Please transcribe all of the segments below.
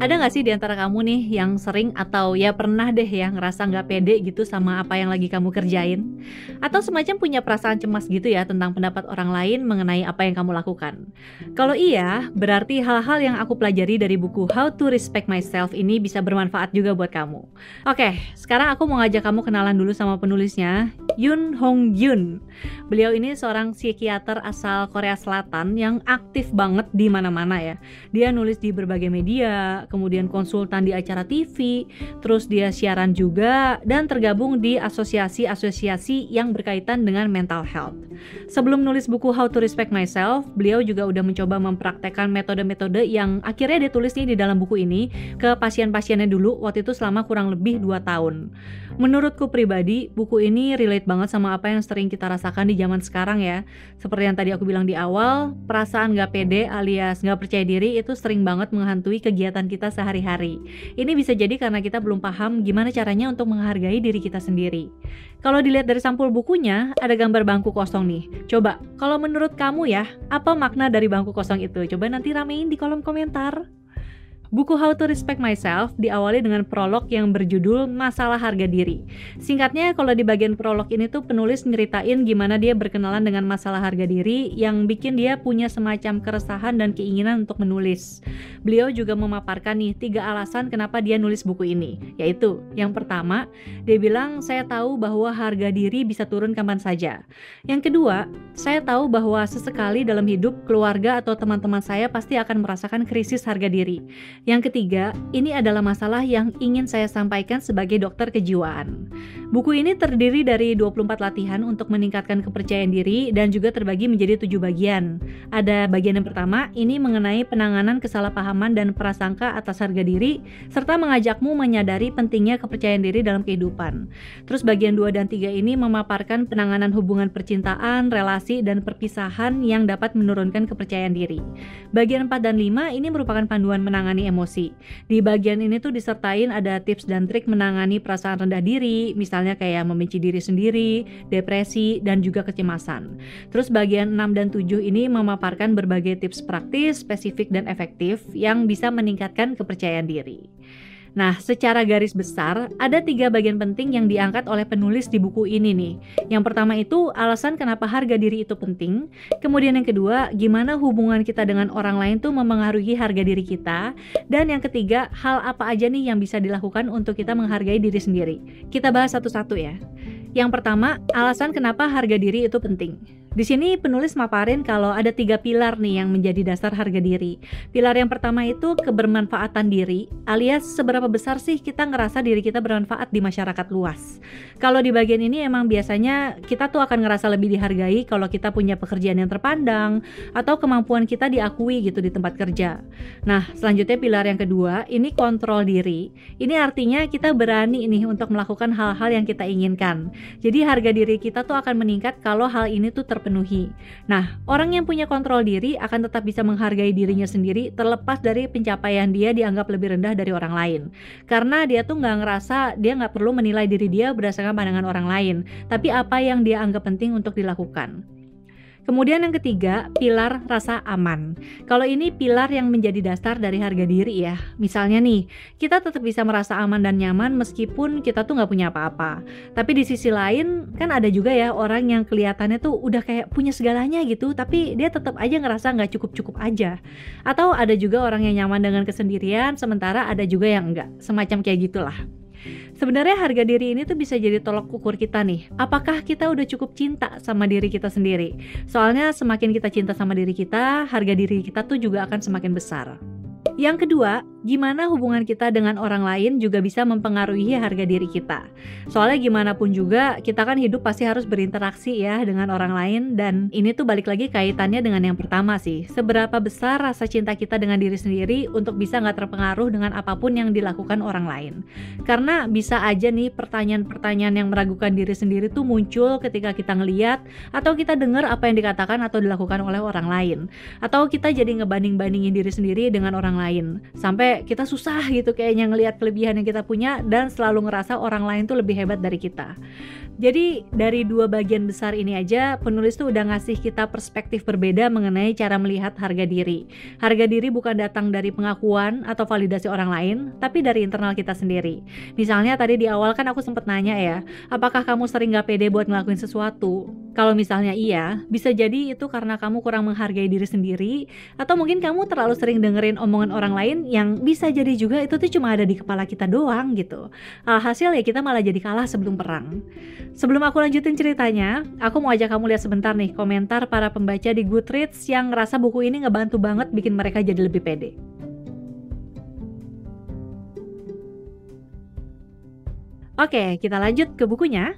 Ada gak sih di antara kamu nih yang sering atau ya pernah deh ya ngerasa gak pede gitu sama apa yang lagi kamu kerjain? Atau semacam punya perasaan cemas gitu ya tentang pendapat orang lain mengenai apa yang kamu lakukan? Kalau iya, berarti hal-hal yang aku pelajari dari buku How to Respect Myself ini bisa bermanfaat juga buat kamu. Oke, sekarang aku mau ngajak kamu kenalan dulu sama penulisnya, Yun Hong Yun. Beliau ini seorang psikiater asal Korea Selatan yang aktif banget di mana-mana ya. Dia nulis di berbagai media, kemudian konsultan di acara TV, terus dia siaran juga, dan tergabung di asosiasi-asosiasi yang berkaitan dengan mental health. Sebelum nulis buku How to Respect Myself, beliau juga udah mencoba mempraktekkan metode-metode yang akhirnya ditulis nih di dalam buku ini ke pasien-pasiennya dulu waktu itu selama kurang lebih 2 tahun. Menurutku pribadi, buku ini relate banget sama apa yang sering kita rasakan di zaman sekarang ya. Seperti yang tadi aku bilang di awal, perasaan gak pede alias gak percaya diri itu sering banget menghantui kegiatan kita sehari-hari. Ini bisa jadi karena kita belum paham gimana caranya untuk menghargai diri kita sendiri. Kalau dilihat dari sampul bukunya, ada gambar bangku kosong nih. Coba, kalau menurut kamu ya, apa makna dari bangku kosong itu? Coba nanti ramein di kolom komentar. Buku How to Respect Myself diawali dengan prolog yang berjudul Masalah Harga Diri. Singkatnya, kalau di bagian prolog ini tuh penulis nyeritain gimana dia berkenalan dengan masalah harga diri yang bikin dia punya semacam keresahan dan keinginan untuk menulis. Beliau juga memaparkan nih tiga alasan kenapa dia nulis buku ini, yaitu yang pertama, dia bilang saya tahu bahwa harga diri bisa turun kapan saja. Yang kedua, saya tahu bahwa sesekali dalam hidup keluarga atau teman-teman saya pasti akan merasakan krisis harga diri. Yang ketiga, ini adalah masalah yang ingin saya sampaikan sebagai dokter kejiwaan. Buku ini terdiri dari 24 latihan untuk meningkatkan kepercayaan diri dan juga terbagi menjadi tujuh bagian. Ada bagian yang pertama, ini mengenai penanganan kesalahpahaman dan prasangka atas harga diri, serta mengajakmu menyadari pentingnya kepercayaan diri dalam kehidupan. Terus bagian 2 dan 3 ini memaparkan penanganan hubungan percintaan, relasi, dan perpisahan yang dapat menurunkan kepercayaan diri. Bagian 4 dan 5 ini merupakan panduan menangani emosi. Di bagian ini tuh disertain ada tips dan trik menangani perasaan rendah diri, misalnya kayak membenci diri sendiri, depresi, dan juga kecemasan. Terus bagian 6 dan 7 ini memaparkan berbagai tips praktis, spesifik, dan efektif yang bisa meningkatkan kepercayaan diri. Nah, secara garis besar, ada tiga bagian penting yang diangkat oleh penulis di buku ini nih. Yang pertama itu alasan kenapa harga diri itu penting. Kemudian yang kedua, gimana hubungan kita dengan orang lain tuh memengaruhi harga diri kita. Dan yang ketiga, hal apa aja nih yang bisa dilakukan untuk kita menghargai diri sendiri. Kita bahas satu-satu ya. Yang pertama, alasan kenapa harga diri itu penting. Di sini penulis maparin kalau ada tiga pilar nih yang menjadi dasar harga diri. Pilar yang pertama itu kebermanfaatan diri, alias seberapa besar sih kita ngerasa diri kita bermanfaat di masyarakat luas. Kalau di bagian ini emang biasanya kita tuh akan ngerasa lebih dihargai kalau kita punya pekerjaan yang terpandang atau kemampuan kita diakui gitu di tempat kerja. Nah, selanjutnya pilar yang kedua, ini kontrol diri. Ini artinya kita berani nih untuk melakukan hal-hal yang kita inginkan. Jadi harga diri kita tuh akan meningkat kalau hal ini tuh ter terpenuhi. Nah, orang yang punya kontrol diri akan tetap bisa menghargai dirinya sendiri terlepas dari pencapaian dia dianggap lebih rendah dari orang lain. Karena dia tuh nggak ngerasa dia nggak perlu menilai diri dia berdasarkan pandangan orang lain, tapi apa yang dia anggap penting untuk dilakukan. Kemudian yang ketiga, pilar rasa aman. Kalau ini pilar yang menjadi dasar dari harga diri ya. Misalnya nih, kita tetap bisa merasa aman dan nyaman meskipun kita tuh nggak punya apa-apa. Tapi di sisi lain, kan ada juga ya orang yang kelihatannya tuh udah kayak punya segalanya gitu, tapi dia tetap aja ngerasa nggak cukup-cukup aja. Atau ada juga orang yang nyaman dengan kesendirian, sementara ada juga yang enggak. Semacam kayak gitulah. Sebenarnya harga diri ini tuh bisa jadi tolok ukur kita nih. Apakah kita udah cukup cinta sama diri kita sendiri? Soalnya semakin kita cinta sama diri kita, harga diri kita tuh juga akan semakin besar. Yang kedua, gimana hubungan kita dengan orang lain juga bisa mempengaruhi harga diri kita. Soalnya gimana pun juga, kita kan hidup pasti harus berinteraksi ya dengan orang lain dan ini tuh balik lagi kaitannya dengan yang pertama sih. Seberapa besar rasa cinta kita dengan diri sendiri untuk bisa nggak terpengaruh dengan apa pun yang dilakukan orang lain. Karena bisa aja nih pertanyaan-pertanyaan yang meragukan diri sendiri tuh muncul ketika kita ngeliat atau kita dengar apa yang dikatakan atau dilakukan oleh orang lain. Atau kita jadi ngebanding-bandingin diri sendiri dengan orang lain. Sampai kita susah gitu kayaknya ngelihat kelebihan yang kita punya dan selalu ngerasa orang lain tuh lebih hebat dari kita. Jadi dari dua bagian besar ini aja penulis tuh udah ngasih kita perspektif berbeda mengenai cara melihat harga diri. Harga diri bukan datang dari pengakuan atau validasi orang lain, tapi dari internal kita sendiri. Misalnya tadi di awal kan aku sempat nanya ya, apakah kamu sering gak pede buat ngelakuin sesuatu? Kalau misalnya iya, bisa jadi itu karena kamu kurang menghargai diri sendiri, atau mungkin kamu terlalu sering dengerin omongan orang lain yang bisa jadi juga itu tuh cuma ada di kepala kita doang gitu. Alhasil ya kita malah jadi kalah sebelum perang. Sebelum aku lanjutin ceritanya, aku mau ajak kamu lihat sebentar nih komentar para pembaca di Goodreads yang ngerasa buku ini ngebantu banget bikin mereka jadi lebih pede. Oke, kita lanjut ke bukunya.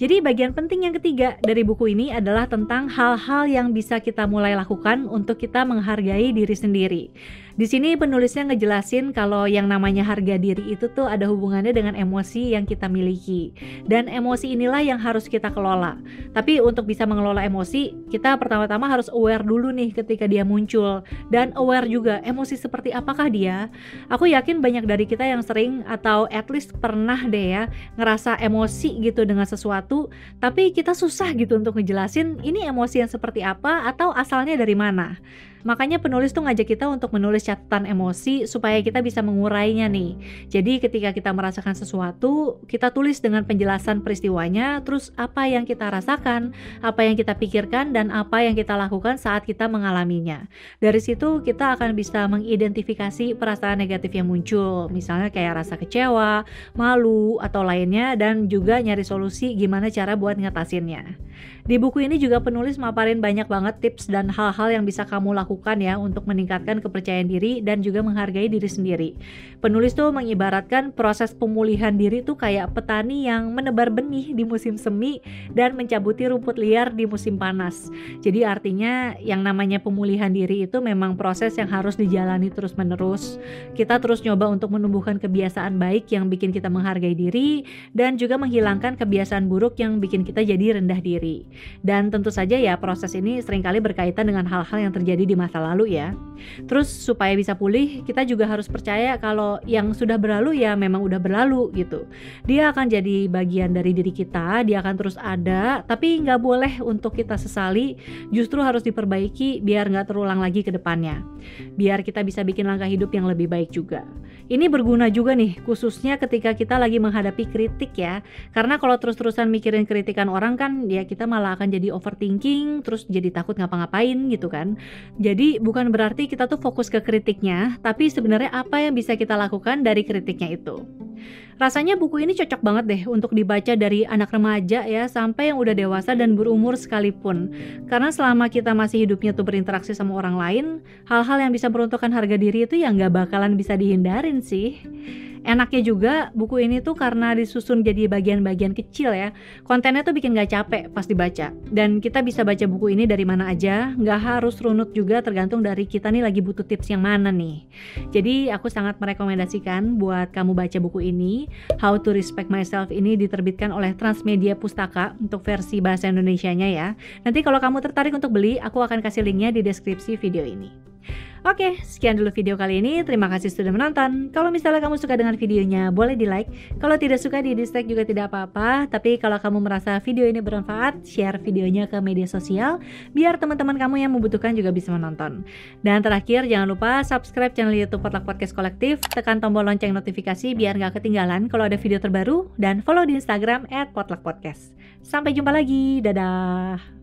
Jadi bagian penting yang ketiga dari buku ini adalah tentang hal-hal yang bisa kita mulai lakukan untuk kita menghargai diri sendiri. Di sini penulisnya ngejelasin kalau yang namanya harga diri itu tuh ada hubungannya dengan emosi yang kita miliki. Dan emosi inilah yang harus kita kelola. Tapi untuk bisa mengelola emosi, kita pertama-tama harus aware dulu nih ketika dia muncul. Dan aware juga emosi seperti apakah dia. Aku yakin banyak dari kita yang sering atau at least pernah deh ya ngerasa emosi gitu dengan sesuatu. Tapi kita susah gitu untuk ngejelasin ini emosi yang seperti apa atau asalnya dari mana. Makanya penulis tuh ngajak kita untuk menulis catatan emosi supaya kita bisa mengurainya nih. Jadi ketika kita merasakan sesuatu, kita tulis dengan penjelasan peristiwanya, terus apa yang kita rasakan, apa yang kita pikirkan, dan apa yang kita lakukan saat kita mengalaminya. Dari situ kita akan bisa mengidentifikasi perasaan negatif yang muncul, misalnya kayak rasa kecewa, malu, atau lainnya, dan juga nyari solusi gimana cara buat ngatasinnya. Di buku ini juga penulis maparin banyak banget tips dan hal-hal yang bisa kamu lakukan ya untuk meningkatkan kepercayaan diri dan juga menghargai diri sendiri. Penulis tuh mengibaratkan proses pemulihan diri tuh kayak petani yang menebar benih di musim semi dan mencabuti rumput liar di musim panas. Jadi artinya yang namanya pemulihan diri itu memang proses yang harus dijalani terus-menerus. Kita terus nyoba untuk menumbuhkan kebiasaan baik yang bikin kita menghargai diri dan juga menghilangkan kebiasaan buruk yang bikin kita jadi rendah diri. Dan tentu saja ya proses ini sering kali berkaitan dengan hal-hal yang terjadi di masa lalu ya. Terus supaya bisa pulih, kita juga harus percaya kalau yang sudah berlalu ya memang udah berlalu gitu. Dia akan jadi bagian dari diri kita, dia akan terus ada, tapi nggak boleh untuk kita sesali, justru harus diperbaiki biar nggak terulang lagi ke depannya. Biar kita bisa bikin langkah hidup yang lebih baik juga. Ini berguna juga nih, khususnya ketika kita lagi menghadapi kritik ya. Karena kalau terus-terusan mikirin kritikan orang kan ya kita malah akan jadi overthinking, terus jadi takut ngapa-ngapain gitu kan. Jadi bukan berarti kita tuh fokus ke kritiknya, tapi sebenarnya apa yang bisa kita lakukan dari kritiknya itu. Rasanya buku ini cocok banget deh untuk dibaca dari anak remaja ya sampai yang udah dewasa dan berumur sekalipun. Karena selama kita masih hidupnya tuh berinteraksi sama orang lain, hal-hal yang bisa meruntuhkan harga diri itu yang gak bakalan bisa dihindarin sih. Enaknya juga buku ini tuh karena disusun jadi bagian-bagian kecil ya. Kontennya tuh bikin gak capek pas dibaca. Dan kita bisa baca buku ini dari mana aja, gak harus runut juga tergantung dari kita nih lagi butuh tips yang mana nih. Jadi aku sangat merekomendasikan buat kamu baca buku ini. How to Respect Myself ini diterbitkan oleh Transmedia Pustaka untuk versi bahasa Indonesianya ya. Nanti kalau kamu tertarik untuk beli, aku akan kasih linknya di deskripsi video ini. Oke, sekian dulu video kali ini. Terima kasih sudah menonton. Kalau misalnya kamu suka dengan videonya, boleh di like. Kalau tidak suka, di dislike juga tidak apa-apa. Tapi kalau kamu merasa video ini bermanfaat, share videonya ke media sosial, biar teman-teman kamu yang membutuhkan juga bisa menonton. Dan terakhir, jangan lupa subscribe channel YouTube Potluck Podcast Kolektif, tekan tombol lonceng notifikasi biar nggak ketinggalan kalau ada video terbaru, dan follow di Instagram at Potluck Podcast. Sampai jumpa lagi, dadah!